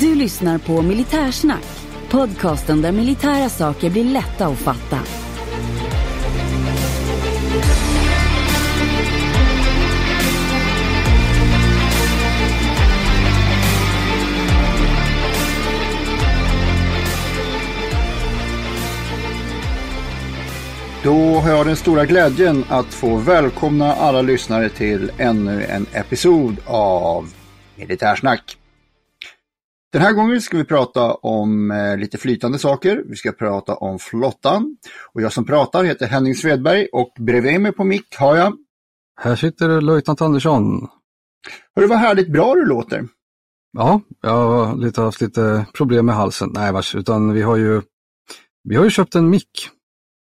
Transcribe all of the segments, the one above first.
Du lyssnar på Militärsnack, podcasten där militära saker blir lätta att fatta. Då har jag den stora glädjen att få välkomna alla lyssnare till ännu en episod av Militärsnack. Den här gången ska vi prata om eh, lite flytande saker. Vi ska prata om flottan. Och jag som pratar heter Henning Svedberg och bredvid mig på mick har jag... Här sitter löjtnant Andersson. Hörru vad härligt bra du låter. Ja, jag har lite, haft lite problem med halsen. Nej vars, utan vi har ju, vi har ju köpt en mick.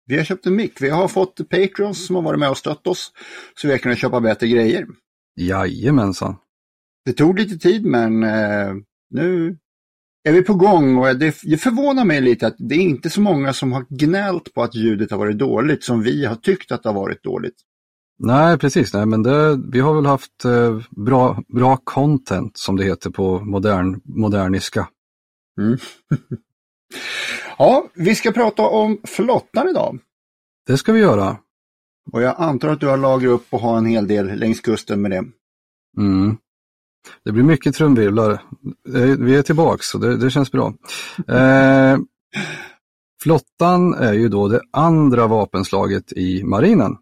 Vi har köpt en mick. Vi har fått Patreons som har varit med och stött oss. Så vi har kunnat köpa bättre grejer. Jajamensan. Det tog lite tid men eh, nu är vi på gång och det, det förvånar mig lite att det är inte så många som har gnällt på att ljudet har varit dåligt som vi har tyckt att det har varit dåligt. Nej, precis. Nej, men det, vi har väl haft eh, bra, bra content som det heter på modern, moderniska. Mm. ja, vi ska prata om flottan idag. Det ska vi göra. Och jag antar att du har lagrat upp och har en hel del längs kusten med det. Mm. Det blir mycket trumvirvlar. Eh, Vi är tillbaks och det, det känns bra. Eh, flottan är ju då det andra vapenslaget i marinen.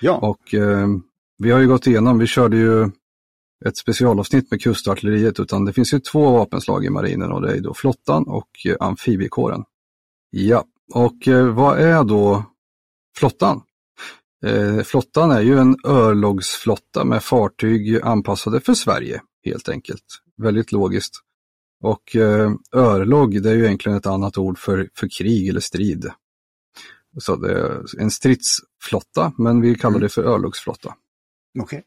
Ja, Och eh, vi har ju gått igenom, vi körde ju ett specialavsnitt med kustartilleriet, utan det finns ju två vapenslag i marinen och det är då flottan och eh, amfibiekåren. Ja, och eh, vad är då flottan? Eh, flottan är ju en örlogsflotta med fartyg anpassade för Sverige, helt enkelt. Väldigt logiskt. Och eh, örlog, det är ju egentligen ett annat ord för, för krig eller strid. Så det är en stridsflotta, men vi kallar det för örlogsflotta. okej.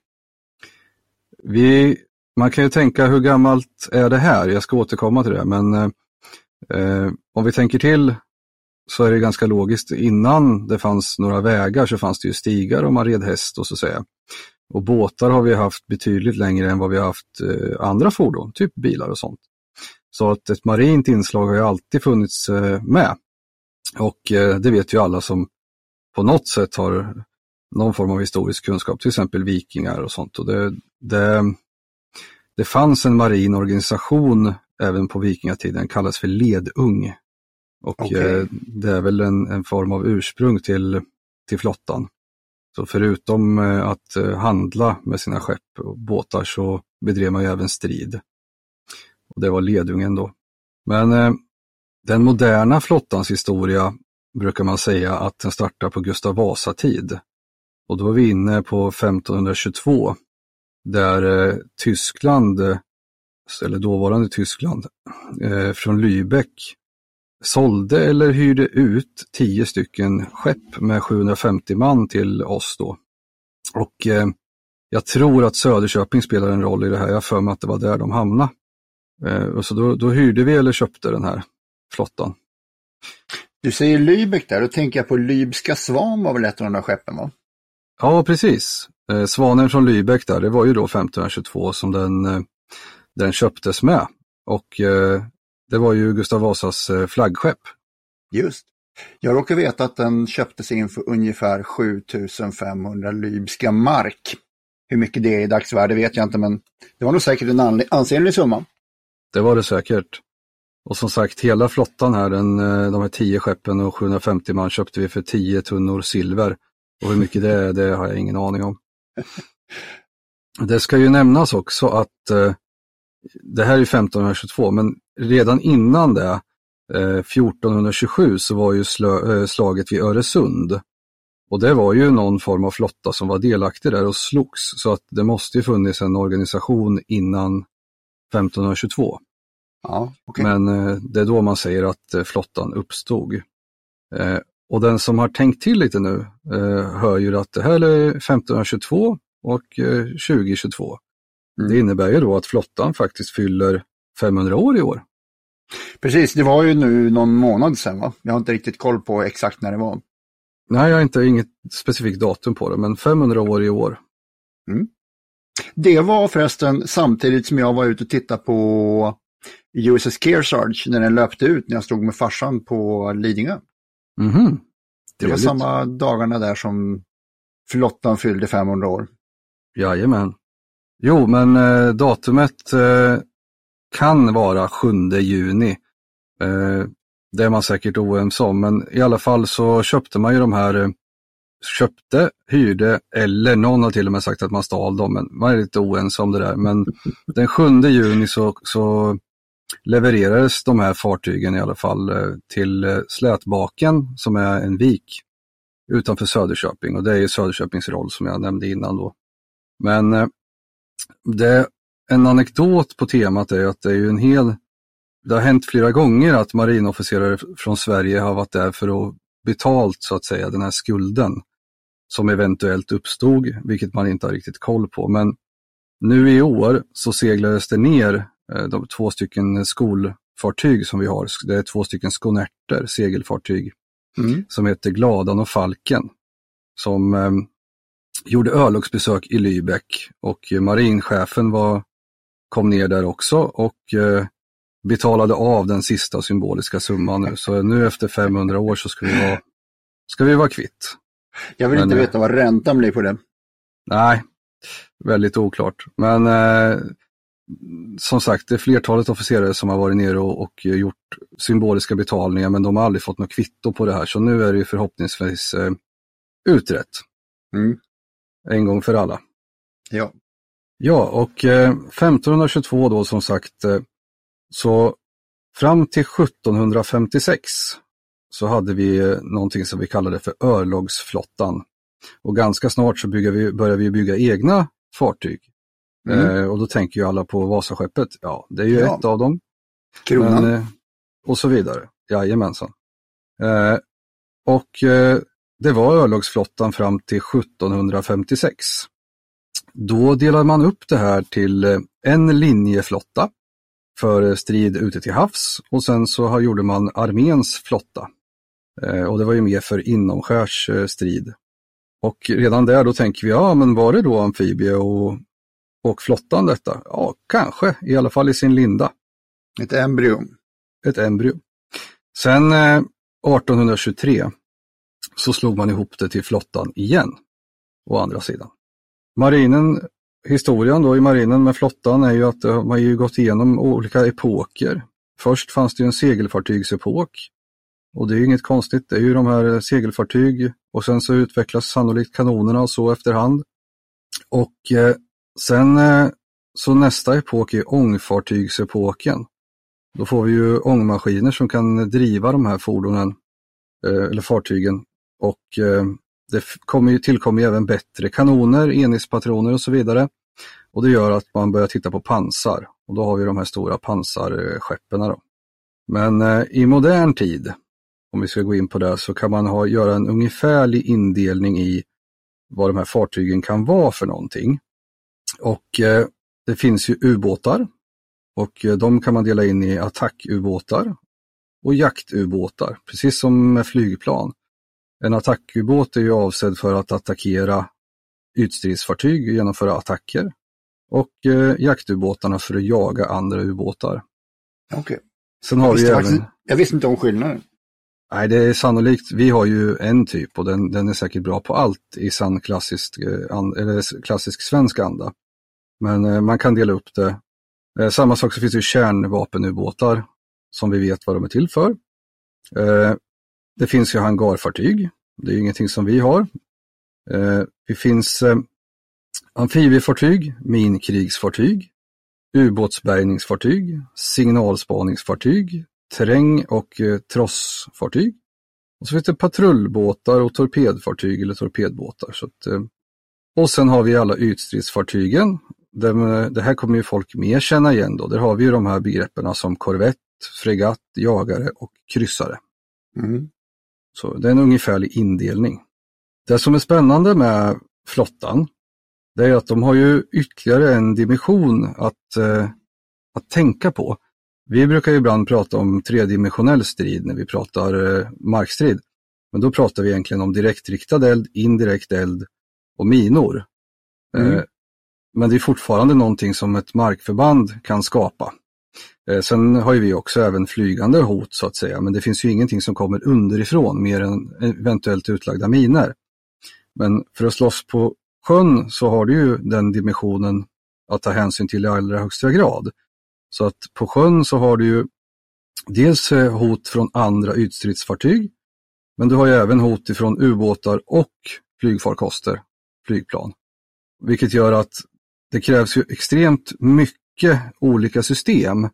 Vi, man kan ju tänka hur gammalt är det här? Jag ska återkomma till det, men eh, eh, om vi tänker till så är det ganska logiskt. Innan det fanns några vägar så fanns det ju stigar och man red häst och så att säga. Och båtar har vi haft betydligt längre än vad vi har haft eh, andra fordon, typ bilar och sånt. Så att ett marint inslag har ju alltid funnits eh, med. Och eh, det vet ju alla som på något sätt har någon form av historisk kunskap, till exempel vikingar och sånt. Och det, det, det fanns en marin organisation även på vikingatiden, kallas för ledung. Och Okej. eh, det är väl en, en form av ursprung till, till flottan. Så förutom eh, att eh, handla med sina skepp och båtar så bedrev man ju även strid. Och det var ledungen då. Men den moderna flottans historia brukar man säga att den startar på Gustav Vasa-tid. Och då är vi inne på 1522 där Tyskland, eller dåvarande Tyskland, från Lübeck sålde eller hyrde ut tio stycken skepp med 750 man till oss då. Och eh, jag tror att Söderköping spelar en roll i det här. Jag för mig att det var där de hamnade. Eh, och så då, då hyrde vi eller köpte den här flottan. Du säger Lübeck där, då tänker jag på Lybska Svan var väl ett av de där skeppen va? Ja, precis. Eh, Svanen från Lübeck där, det var ju då 1522 som den, eh, den köptes med. Och eh, det var ju Gustav Vasas eh, flaggskepp. Just. Jag råkar veta att den köptes in för ungefär 7500 lybska mark. Hur mycket det är i dagsvärde vet jag inte, men det var nog säkert en ansenlig summa. Det var det säkert. Och som sagt, hela flottan här, den, eh, de här tio skeppen och 750 man köpte vi för 10 tunnor silver. Och hur mycket det är, det har jag ingen aning om. Det ska ju nämnas också att eh, det här är 1522, men redan innan det, eh, 1427, så var ju eh, slaget vid Öresund. Och det var ju någon form av flotta som var delaktig där och slogs, så att det måste ju funnits en organisation innan 1522. Ja, okay. Men eh, det är då man säger att eh, flottan uppstod. Eh, och den som har tänkt till lite nu eh, hör ju att det här är 1522 och 2022. Mm. Det innebär ju då att flottan faktiskt fyller 500 år i år. Precis, det var ju nu någon månad sedan va? Jag har inte riktigt koll på exakt när det var. Nej, jag har inte inget specifikt datum på det, men 500 år i år. Mm. Det var förresten samtidigt som jag var ute och tittade på USS Kearsarge när den löpte ut när jag stod med farsan på Lidingö. Mm -hmm. Det var samma dagarna där som flottan fyllde 500 år. Jajamän. Jo, men eh, datumet eh, kan vara 7 juni. Eh, det är man säkert oense om, men i alla fall så köpte man ju de här, eh, köpte, hyrde eller någon har till och med sagt att man stal dem, men man är lite oense om det där. Men den 7 juni så, så levererades de här fartygen i alla fall eh, till eh, Slätbaken som är en vik utanför Söderköping och det är ju Söderköpings roll som jag nämnde innan då. Men det, en anekdot på temat är att det är ju en hel, det har hänt flera gånger att marinofficerare från Sverige har varit där för att betalt så att säga den här skulden som eventuellt uppstod, vilket man inte har riktigt koll på. Men nu i år så seglades det ner Eh, de två stycken skolfartyg som vi har. Det är två stycken skonerter, segelfartyg, mm. som heter Gladan och Falken. Som eh, gjorde örlogsbesök i Lübeck och marinchefen var, kom ner där också och eh, betalade av den sista symboliska summan nu. Så nu efter 500 år så ska vi vara, ska vi vara kvitt. Jag vill Men, inte veta vad räntan blir på det. Nej, väldigt oklart. Men eh, som sagt, det är flertalet officerare som har varit nere och, och, gjort symboliska betalningar, men de har aldrig fått något kvitto på det här. Så nu är det förhoppningsvis eh, utrett. Mm. En gång för alla. Ja. Ja, och eh, 1522 då som sagt, eh, så fram till 1756 så hade vi eh, någonting som vi kallade för örlogsflottan. Och ganska snart så vi, började vi bygga egna fartyg. Mm. Eh, och då tänker ju alla på Vasaskeppet. Ja, det är ju ja. ett av dem. Kronan. Men, eh, och så vidare. Jajamensan. Eh, och eh, det var örlogsflottan fram till 1756. Då delade man upp det här till eh, en linjeflotta för strid ute till havs och sen så gjorde man arméns flotta. Eh, och det var ju mer för inomskärs strid. Och redan där då tänker vi, ja men var det då amfibie och och flottan detta? Ja, kanske, i alla fall i sin linda. Ett embryo. Ett embryo. Sen eh, 1823 så slog man ihop det till flottan igen, å andra sidan. Marinen, historien då i marinen med flottan är ju att eh, man har ju gått igenom olika epoker. Först fanns det ju en segelfartygsepok och det är ju inget konstigt, det är ju de här eh, segelfartyg och sen så utvecklas sannolikt kanonerna och så efterhand. Och eh, Sen eh, så nästa epok är ångfartygsepoken. Då får vi ju ångmaskiner som kan driva de här fordonen eh, eller fartygen och eh, det kommer ju, tillkommer ju även bättre kanoner, enhetspatroner och så vidare. Och det gör att man börjar titta på pansar och då har vi de här stora pansarskeppen. Då. Men eh, i modern tid, om vi ska gå in på det, så kan man ha, göra en ungefärlig indelning i vad de här fartygen kan vara för någonting. Och eh, det finns ju ubåtar och eh, de kan man dela in i attackubåtar och jaktubåtar, precis som med flygplan. En attackubåt är ju avsedd för att attackera ytstridsfartyg och genomföra attacker. Och eh, jaktubåtarna för att jaga andra ubåtar. Okej. Okay. Sen har jag, vi visste även... jag visste inte om skillnaden. Nej, det är sannolikt. Vi har ju en typ och den, den är säkert bra på allt i sann klassisk, eh, eller klassisk svensk anda. Men eh, man kan dela upp det. Eh, samma sak så finns det kärnvapenubåtar. som vi vet vad de är till för. Det finns ju hangarfartyg. Det är ingenting som vi har. Eh, det finns eh, amfibiefartyg, minkrigsfartyg, ubåtsbärgningsfartyg, signalspaningsfartyg, terräng och eh, trossfartyg. Och så finns det patrullbåtar och torpedfartyg eller torpedbåtar. Så att, eh, och sen har vi alla ytstridsfartygen. Det, eh, det här kommer ju folk mer känna igen då. Där har vi ju de här begreppen som korvett, fregatt, jagare och kryssare. Mm. Så det är en ungefärlig indelning. Det som är spännande med flottan, det är att de har ju ytterligare en dimension att, eh, att tänka på. Vi brukar ibland prata om tredimensionell strid när vi pratar eh, markstrid. Men då pratar vi egentligen om direktriktad eld, indirekt eld och minor. Mm. Eh, men det är fortfarande någonting som ett markförband kan skapa. Eh, sen har ju vi också även flygande hot så att säga, men det finns ju ingenting som kommer underifrån mer än eventuellt utlagda miner. Men för att slåss på sjön så har du ju den dimensionen att ta hänsyn till i allra högsta grad. Så att på sjön så har du ju dels eh, hot från andra ytstridsfartyg, men du har ju även hot ifrån ubåtar och flygfarkoster, flygplan. Vilket gör att det krävs ju extremt mycket olika system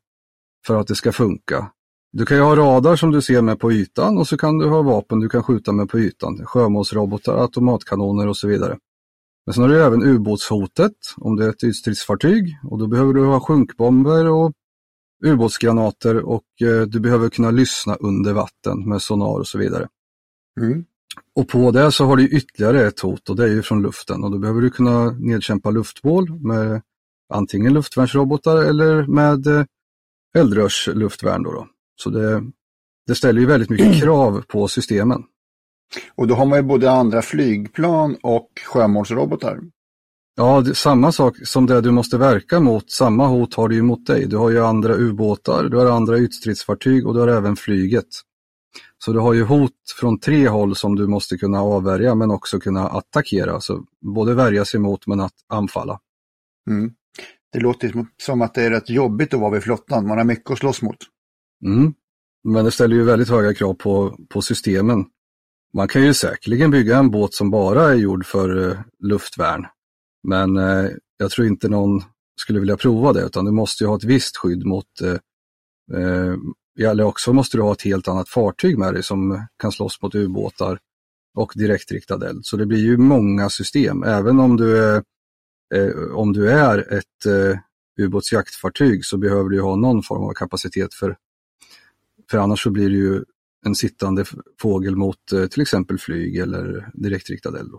för att det ska funka. Du kan ju ha radar som du ser med på ytan och så kan du ha vapen du kan skjuta med på ytan. Sjömålsrobotar, automatkanoner och så vidare. Men sen har du även ubåtshotet om det är ett ytstridsfartyg och då behöver du ha sjunkbomber och ubåtsgranater och eh, du behöver kunna lyssna under vatten med sonar och så vidare. Mm. Och på det så har du ytterligare ett hot och det är ju från luften och då behöver du kunna nedkämpa luftmål med antingen luftvärnsrobotar eller med eldrörsluftvärn. Då, då. Så det, det ställer ju väldigt mycket krav på systemen. Och då har man ju både andra flygplan och sjömålsrobotar. Ja, det, samma sak som det du måste verka mot, samma hot har du ju mot dig. Du har ju andra ubåtar, du har andra ytstridsfartyg och du har även flyget. Så du har ju hot från tre håll som du måste kunna avvärja men också kunna attackera. Så både värja sig mot men att anfalla. Mm. Det låter som att det är rätt jobbigt att vara vid flottan, man har mycket att slåss mot. Mm. Men det ställer ju väldigt höga krav på, på systemen. Man kan ju säkerligen bygga en båt som bara är gjord för eh, luftvärn. Men eh, jag tror inte någon skulle vilja prova det utan du måste ju ha ett visst skydd mot eh, eh, eller också måste du ha ett helt annat fartyg med dig som kan slåss mot ubåtar och direktriktad eld. Så det blir ju många system. Även om du är, eh, om du är ett eh, ubåtsjaktfartyg så behöver du ha någon form av kapacitet för, för annars så blir det ju en sittande fågel mot eh, till exempel flyg eller direktriktad eld.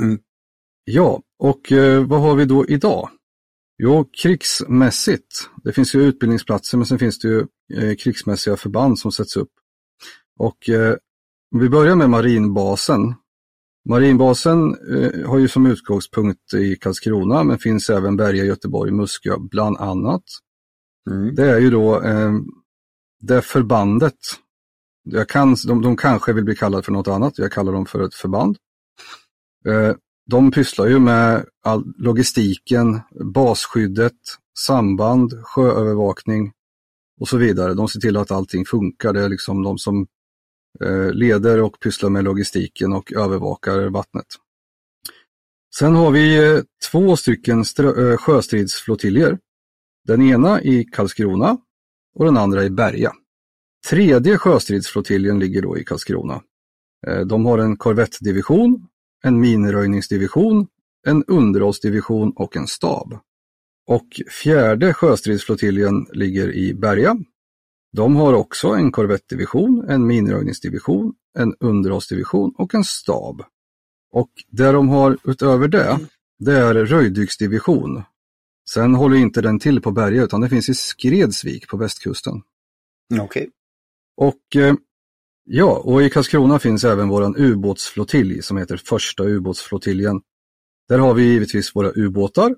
Mm. Ja, och eh, vad har vi då idag? Jo, krigsmässigt. Det finns ju utbildningsplatser men sen finns det ju eh, krigsmässiga förband som sätts upp. Och eh, vi börjar med marinbasen. Marinbasen eh, har ju som utgångspunkt i Karlskrona men finns även Berga, Göteborg, Muskö bland annat. Mm. Det är ju då eh, det förbandet. Jag kan, de, de kanske vill bli kallade för något annat, jag kallar dem för ett förband. Eh, de pysslar ju med all logistiken, basskyddet, samband, sjöövervakning och så vidare. De ser till att allting funkar. Det är liksom de som Eh, leder och pysslar med logistiken och övervakar vattnet. Sen har vi eh, två stycken eh, sjöstridsflottiljer. Den ena i Karlskrona och den andra i Berga. Tredje sjöstridsflottiljen ligger då i Karlskrona. De har en korvettdivision en minröjningsdivision, en underhållsdivision och en stab. Och fjärde sjöstridsflottiljen ligger i Berga. De har också en korvettdivision, en minröjningsdivision, en underhållsdivision och en stab. Och det de har utöver det, det är röjdyksdivision. Sen håller inte den till på Berga utan det finns i Skredsvik på västkusten. Okej. Okay. Och eh, Ja, och i Karlskrona finns även våran ubåtsflottilj som heter första ubåtsflottiljen. Där har vi givetvis våra ubåtar,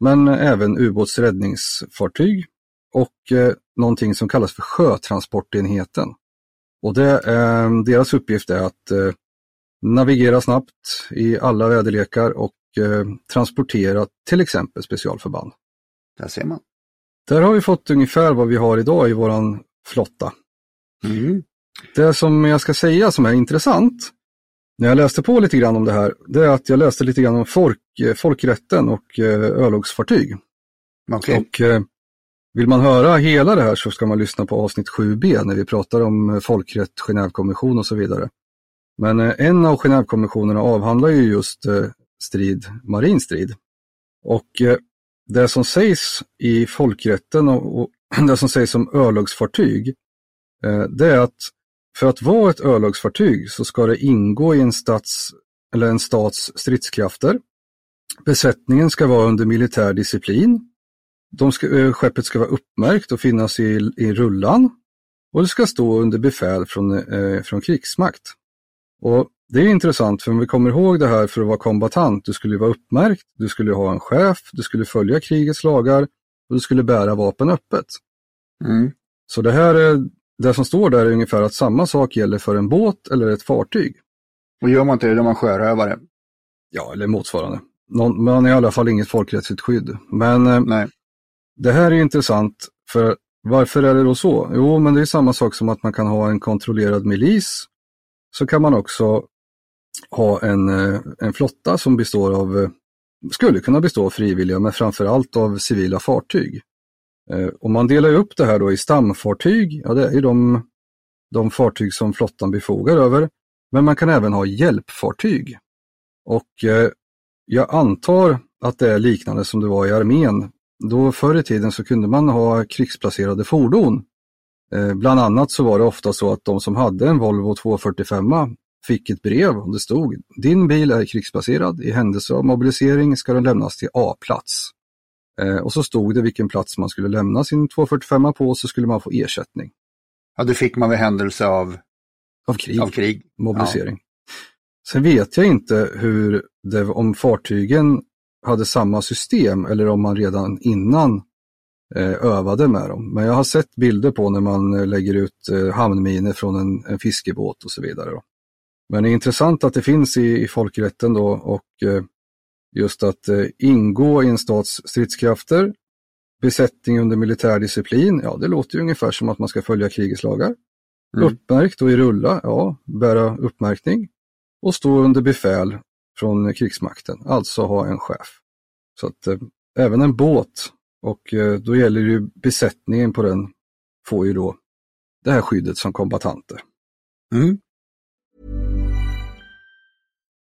men även ubåtsräddningsfartyg och eh, någonting som kallas för sjötransportenheten. Och det, eh, deras uppgift är att eh, navigera snabbt i alla väderlekar och eh, transportera till exempel specialförband. Där ser man. Där har vi fått ungefär vad vi har idag i våran flotta. Mm. Det som jag ska säga som är intressant när jag läste på lite grann om det här, det är att jag läste lite grann om folk, eh, folkrätten och eh, örlogsfartyg. Okej. Och eh, vill man höra hela det här så ska man lyssna på avsnitt 7b när vi pratar om eh, folkrätt, Genèvekonvention och så vidare. Men eh, en av Genèvekonventionerna avhandlar ju just eh, strid, marin strid. Och det som sägs i folkrätten och, det som sägs om örlogsfartyg, det är att för att vara ett örlogsfartyg så ska det ingå i en stats eller en stats stridskrafter. Besättningen ska vara under militär disciplin. De ska, eh, skeppet ska vara uppmärkt och finnas i, i rullan. Och det ska stå under befäl från, eh, från krigsmakt. Och Det är intressant för om vi kommer ihåg det här för att vara kombatant, du skulle vara uppmärkt, du skulle ha en chef, du skulle följa krigets lagar och du skulle bära vapen öppet. Mm. Så det här är, det som står där är ungefär att samma sak gäller för en båt eller ett fartyg. Och gör man inte det, då är man sjörövare. Ja, eller motsvarande. Någon, man har i alla fall inget folkrättsligt skydd. Men eh, Nej det här är intressant för varför är det då så? Jo, men det är samma sak som att man kan ha en kontrollerad milis. Så kan man också ha en, eh, en flotta som består av, eh, skulle kunna bestå av frivilliga, men framför allt av civila fartyg. Eh, om man delar upp det här då i stamfartyg, ja det är ju de, de fartyg som flottan befogar över. Men man kan även ha hjälpfartyg. Och jag antar att det är liknande som det var i armén. Då förr i tiden så kunde man ha krigsplacerade fordon. Eh, bland annat så var det ofta så att de som hade en Volvo 245 fick ett brev och det stod Din bil är krigsplacerad. I händelse av mobilisering ska den lämnas till A-plats. Eh, och så stod det vilken plats man skulle lämna sin 245 på och så skulle man få ersättning Ja, det fick man vid händelse av, av krig. av krig. mobilisering. Sen vet jag inte hur det, om fartygen hade samma system eller om man redan innan eh, övade med dem. Men jag har sett bilder på när man eh, lägger ut eh, hamnminer från en, en fiskebåt och så vidare. Då. Men det är intressant att det finns i, i folkrätten då och just att ingå i en stats stridskrafter, besättning under militär disciplin, ja det låter ju ungefär som att man ska följa krigets lagar. Mm. Uppmärkt och i rulla, ja, bära uppmärkning. Och stå under befäl från krigsmakten, alltså ha en chef. Så att eh, även en båt, och eh, då gäller ju besättningen på den, får ju då det här skyddet som kombatanter. Mm.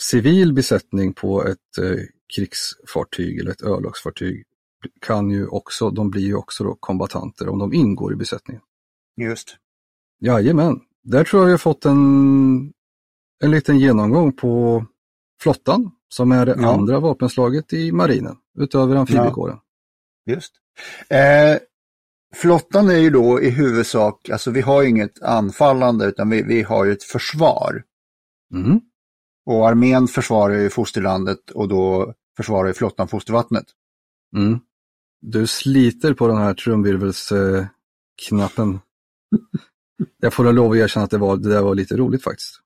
civil besättning på ett eh, krigsfartyg eller ett örlogsfartyg kan ju också, de blir ju också då kombatanter om de ingår i besättningen. Just. Jajamän, där tror jag vi har fått en, en liten genomgång på flottan som är det Ja. andra vapenslaget i marinen utöver amfibiekåren. Just. Eh, flottan är ju då i huvudsak, alltså vi har inget anfallande utan vi, vi har ett försvar. Mm. Och armén försvarar ju fosterlandet och då försvarar ju flottan fostervattnet. Mm. Du sliter på den här trumvirvelsknappen. Jag får lov att erkänna att det, var, det där var lite roligt faktiskt.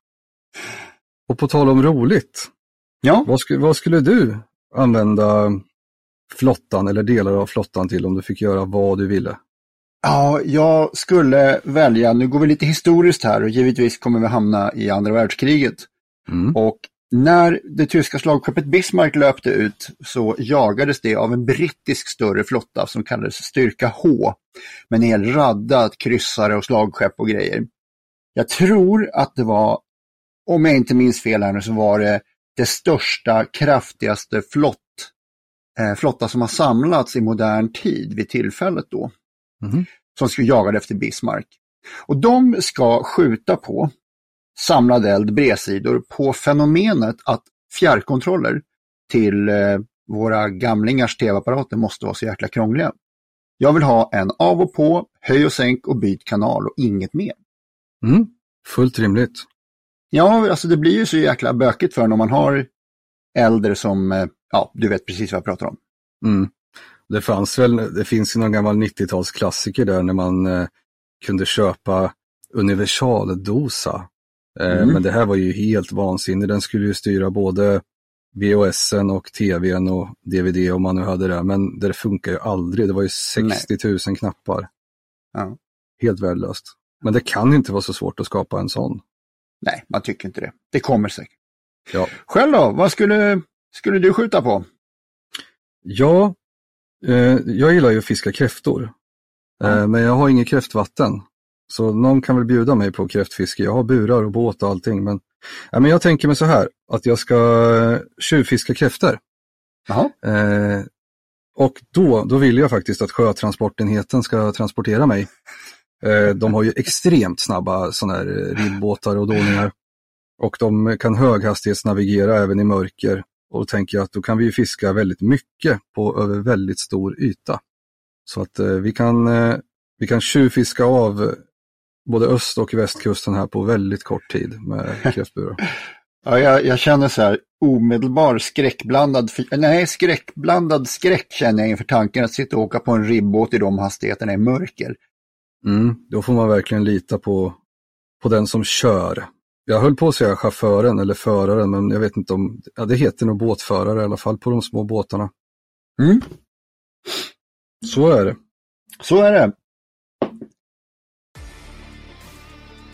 Och på tal om roligt, Ja, vad, sku, vad skulle du använda flottan eller delar av flottan till om du fick göra vad du ville? ja, jag skulle välja, nu går vi lite historiskt här och givetvis kommer vi hamna i andra världskriget. Mm. Och När det tyska slagskeppet Bismarck löpte ut så jagades det av en brittisk större flotta som kallades Styrka H med en hel radda kryssare och slagskepp och grejer. Jag tror att det var, om jag inte minns fel här nu, så var det det största, kraftigaste flott, eh, flotta som har samlats i modern tid vid tillfället då. Mhm. Som skulle jaga efter Bismarck. Och de ska skjuta på samlad eld bredsidor på fenomenet att fjärrkontroller till eh, våra gamlingars tv-apparater måste vara så jäkla krångliga. Jag vill ha en av och på, höj och sänk och byt kanal och inget mer. Mm. Fullt rimligt. Ja, alltså det blir ju så jäkla bökigt för en om man har äldre som, eh, ja, du vet precis vad jag pratar om. Mm. Det fanns väl, det finns ju någon gammal 90-talsklassiker där när man eh, kunde köpa universaldosa. Eh, Mm. Men det här var ju helt vansinnigt. Den skulle ju styra både VHSen och TVn och DVD om man nu hade det. Men det funkar ju aldrig. Det var ju 60 000 knappar. Ja. Helt värdelöst. Men det kan inte vara så svårt att skapa en sån. Nej, man tycker inte det. Det kommer säkert. Ja, Själv då, vad skulle, skulle du skjuta på? ja eh, jag gillar ju att fiska kräftor. Eh, men jag har inget kräftvatten. Så någon kan väl bjuda mig på kräftfiske. Jag har burar och båt och allting. Men, ja, men jag tänker mig så här, att jag ska eh, tjuvfiska kräftor. Eh, och då, då vill jag faktiskt att sjötransportenheten ska transportera mig. Eh, de har ju extremt snabba sådana här eh, ribbåtar och dåningar. Och de kan höghastighetsnavigera även i mörker. Och då tänker jag att då kan vi fiska väldigt mycket på över väldigt stor yta. Så att eh, vi kan, eh, vi kan tjuvfiska av både öst och västkusten här på väldigt kort tid med kräftburar. Ja, jag, jag känner så här omedelbar skräckblandad, nej skräckblandad skräck känner jag inför tanken att sitta och åka på en ribbåt i de hastigheterna i mörker. Mm, då får man verkligen lita på, på den som kör. Jag höll på att säga chauffören eller föraren, men jag vet inte om, ja det heter nog båtförare i alla fall på de små båtarna. Mm. Så är det. Så är det.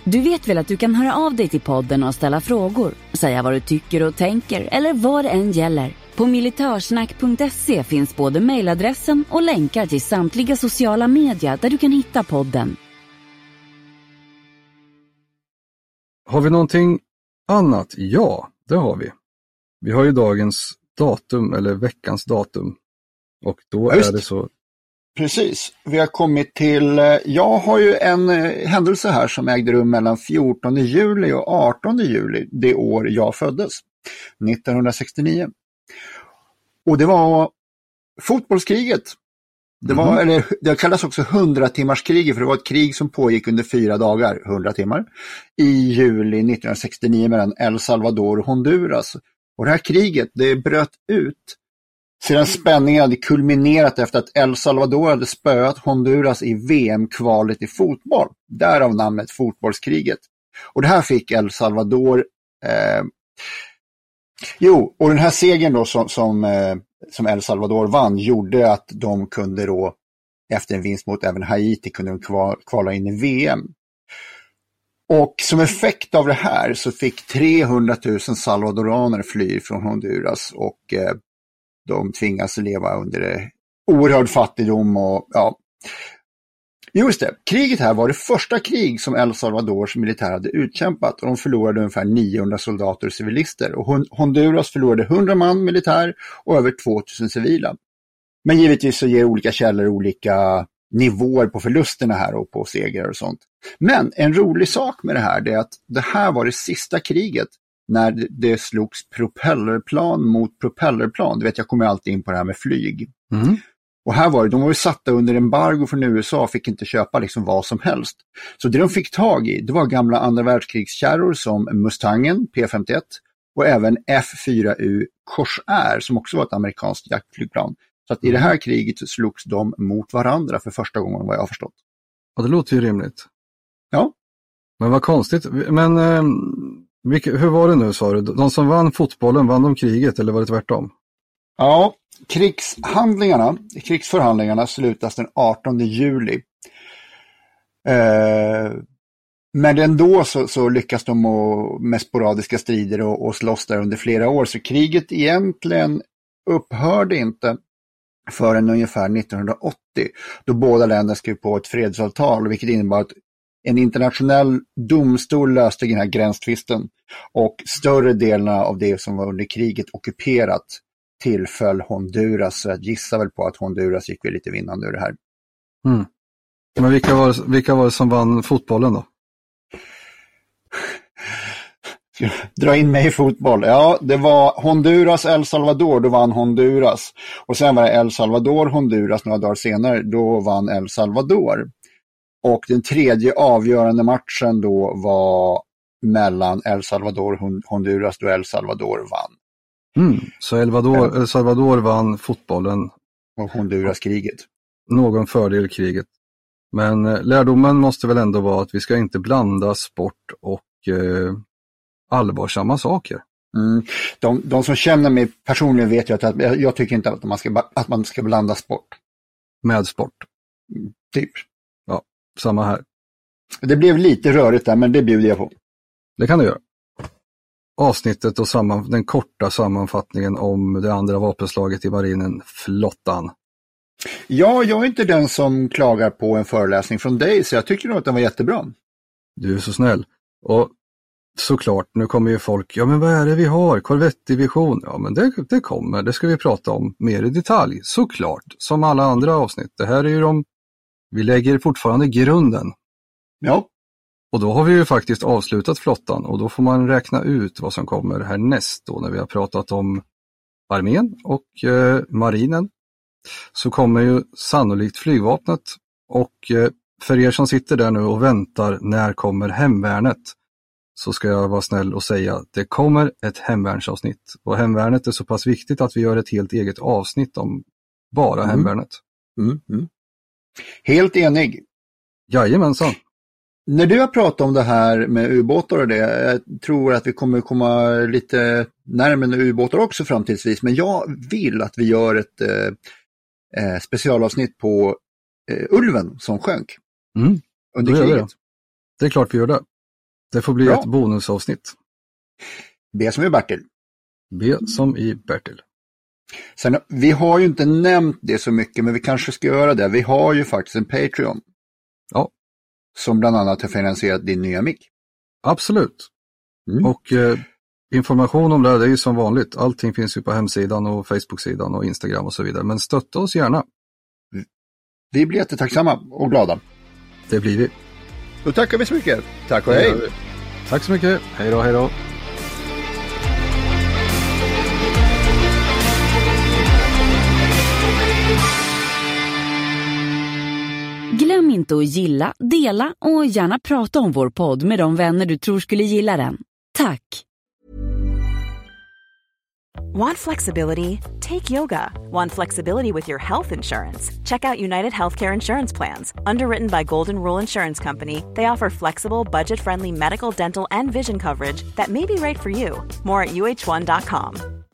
Du vet väl att du kan höra av dig till podden och ställa frågor, säga vad du tycker och tänker eller vad det än gäller. På militörsnack.se finns både mejladressen och länkar till samtliga sociala medier där du kan hitta podden. Har vi någonting annat? Ja, det har vi. Vi har ju dagens datum eller veckans datum. Och då Ja, just är det. så, Precis. Vi har kommit till, eh, jag har ju en eh, händelse här som ägde rum mellan 14 juli och 18 juli det år jag föddes, 1969. Och det var fotbollskriget. Det, var, Mhm. eller, det kallas också 100-timmarskriget för det var ett krig som pågick under fyra dagar, 100 timmar, i juli 1969 mellan El Salvador och Honduras. Och det här kriget det bröt ut sedan spänningen hade kulminerat efter att El Salvador hade spöat Honduras i VM-kvalet i fotboll. Därav namnet fotbollskriget. Och det här fick El Salvador eh, Jo, och den här segern då som, som, eh, som El Salvador vann gjorde att de kunde då efter en vinst mot även Haiti kunde de kva- kvala in i VM. Och som effekt av det här så fick 300 000 salvadoraner fly från Honduras och eh, de tvingas leva under oerhörd fattigdom och ja. Just det, kriget här var det första krig som El Salvadors militär hade utkämpat och de förlorade ungefär 900 soldater och civilister. Och Honduras förlorade 100 man militär och över 2000 civila. Men givetvis så ger olika källor olika nivåer på förlusterna här och på segrar och sånt. Men en rolig sak med det här är att det här var det sista kriget när det- slogs propellerplan mot propellerplan. Du vet, jag kommer alltid in på det här med flyg. mm, Och här var det, de var ju satta under embargo från USA och fick inte köpa liksom vad som helst. Så det de fick tag i, det var gamla andra världskrigskärror som Mustangen P51 och även F4U Corsair som också var ett amerikanskt jaktflygplan. Så att i det här kriget slogs de mot varandra för första gången vad jag har förstått. ja det låter ju rimligt. Ja, Men vad konstigt. Men eh, Vilke, hur var det nu sa du? De som vann fotbollen, vann de kriget eller var det tvärtom? Ja, krigshandlingarna, krigsförhandlingarna slutas den 18 juli. Eh, Men ändå så, så lyckas de och, med sporadiska strider och, och slåss där under flera år. Så kriget egentligen upphörde inte förrän ungefär 1980 då båda länderna skrev på ett fredsavtal vilket innebar att en internationell domstol löste den här gränstvisten och större delen av det som var under kriget ockuperat tillföll Honduras. Så jag gissar väl på att Honduras gick väl lite vinnande ur det här. Mm. Men vilka var, vilka var det som vann fotbollen då? Dra in mig i fotboll. Ja, det var Honduras, El Salvador, då vann Honduras. Och sen var det El Salvador, Honduras några dagar senare, då vann El Salvador. Och den tredje avgörande matchen då var mellan El Salvador och Honduras då El Salvador vann. Mm, så El Salvador, El Salvador vann fotbollen. Och Honduras kriget. Någon fördel kriget. Men eh, lärdomen måste väl ändå vara att vi ska inte blanda sport och eh, allvarsamma saker. Mm. De, de, som känner mig personligen vet ju att jag, jag tycker inte att man, ska, att man ska blanda sport. Med sport? Mm, typ. Samma här. Det blev lite rörigt där, men det bjuder jag på. Det kan du göra. Avsnittet och samman, den korta sammanfattningen om det andra vapenslaget i marinen, flottan. Ja, jag är inte den som klagar på en föreläsning från dig, så jag tycker nog att den var jättebra. Du är så snäll. Och såklart, nu kommer ju folk, ja men vad är det vi har? Korvettdivision? Ja men det, det kommer, det ska vi prata om mer i detalj, såklart, som alla andra avsnitt. Det här är ju de, vi lägger fortfarande grunden. Ja. Och då har vi ju faktiskt avslutat flottan och då får man räkna ut vad som kommer härnäst då när vi har pratat om armén och eh, marinen. Så kommer ju sannolikt flygvapnet och eh, för er som sitter där nu och väntar, när kommer hemvärnet? så ska jag vara snäll och säga att det kommer ett hemvärnsavsnitt. Och hemvärnet är så pass viktigt att vi gör ett helt eget avsnitt om bara mm. hemvärnet. Mm, mm. Helt enig. Jajamensan. När du har pratat om det här med ubåtar och det, jag tror att vi kommer komma lite närmare ubåtar också framtidsvis, men jag vill att vi gör ett eh, eh specialavsnitt på eh, Ulven som sjönk mm. under kriget. Det. det är klart vi gör det. Det får bli Bra. ett bonusavsnitt. B som i Bertil. B som i Bertil. Sen, vi har ju inte nämnt det så mycket, men vi kanske ska göra det. Vi har ju faktiskt en Patreon. Ja. Som bland annat har finansierat din nya mick. Absolut. Mm. Och eh, information om det, här, det är ju som vanligt. Allting finns ju på hemsidan och Facebook-sidan och Instagram och så vidare. Men stötta oss gärna. Vi blir jättetacksamma och glada. Det blir vi. Då tackar vi så mycket. Tack och hej. Tack så mycket. Hej då, hej då. Inte att gilla, dela och gärna prata om vår podd med de vänner du tror skulle gilla den. Tack! Want flexibility? Take yoga. Want flexibility with your health insurance? Check out United Healthcare Insurance Plans. Underwritten by Golden Rule Insurance Company, they offer flexible, budget friendly medical, dental, and vision coverage that may be right for you. More at uh1.com.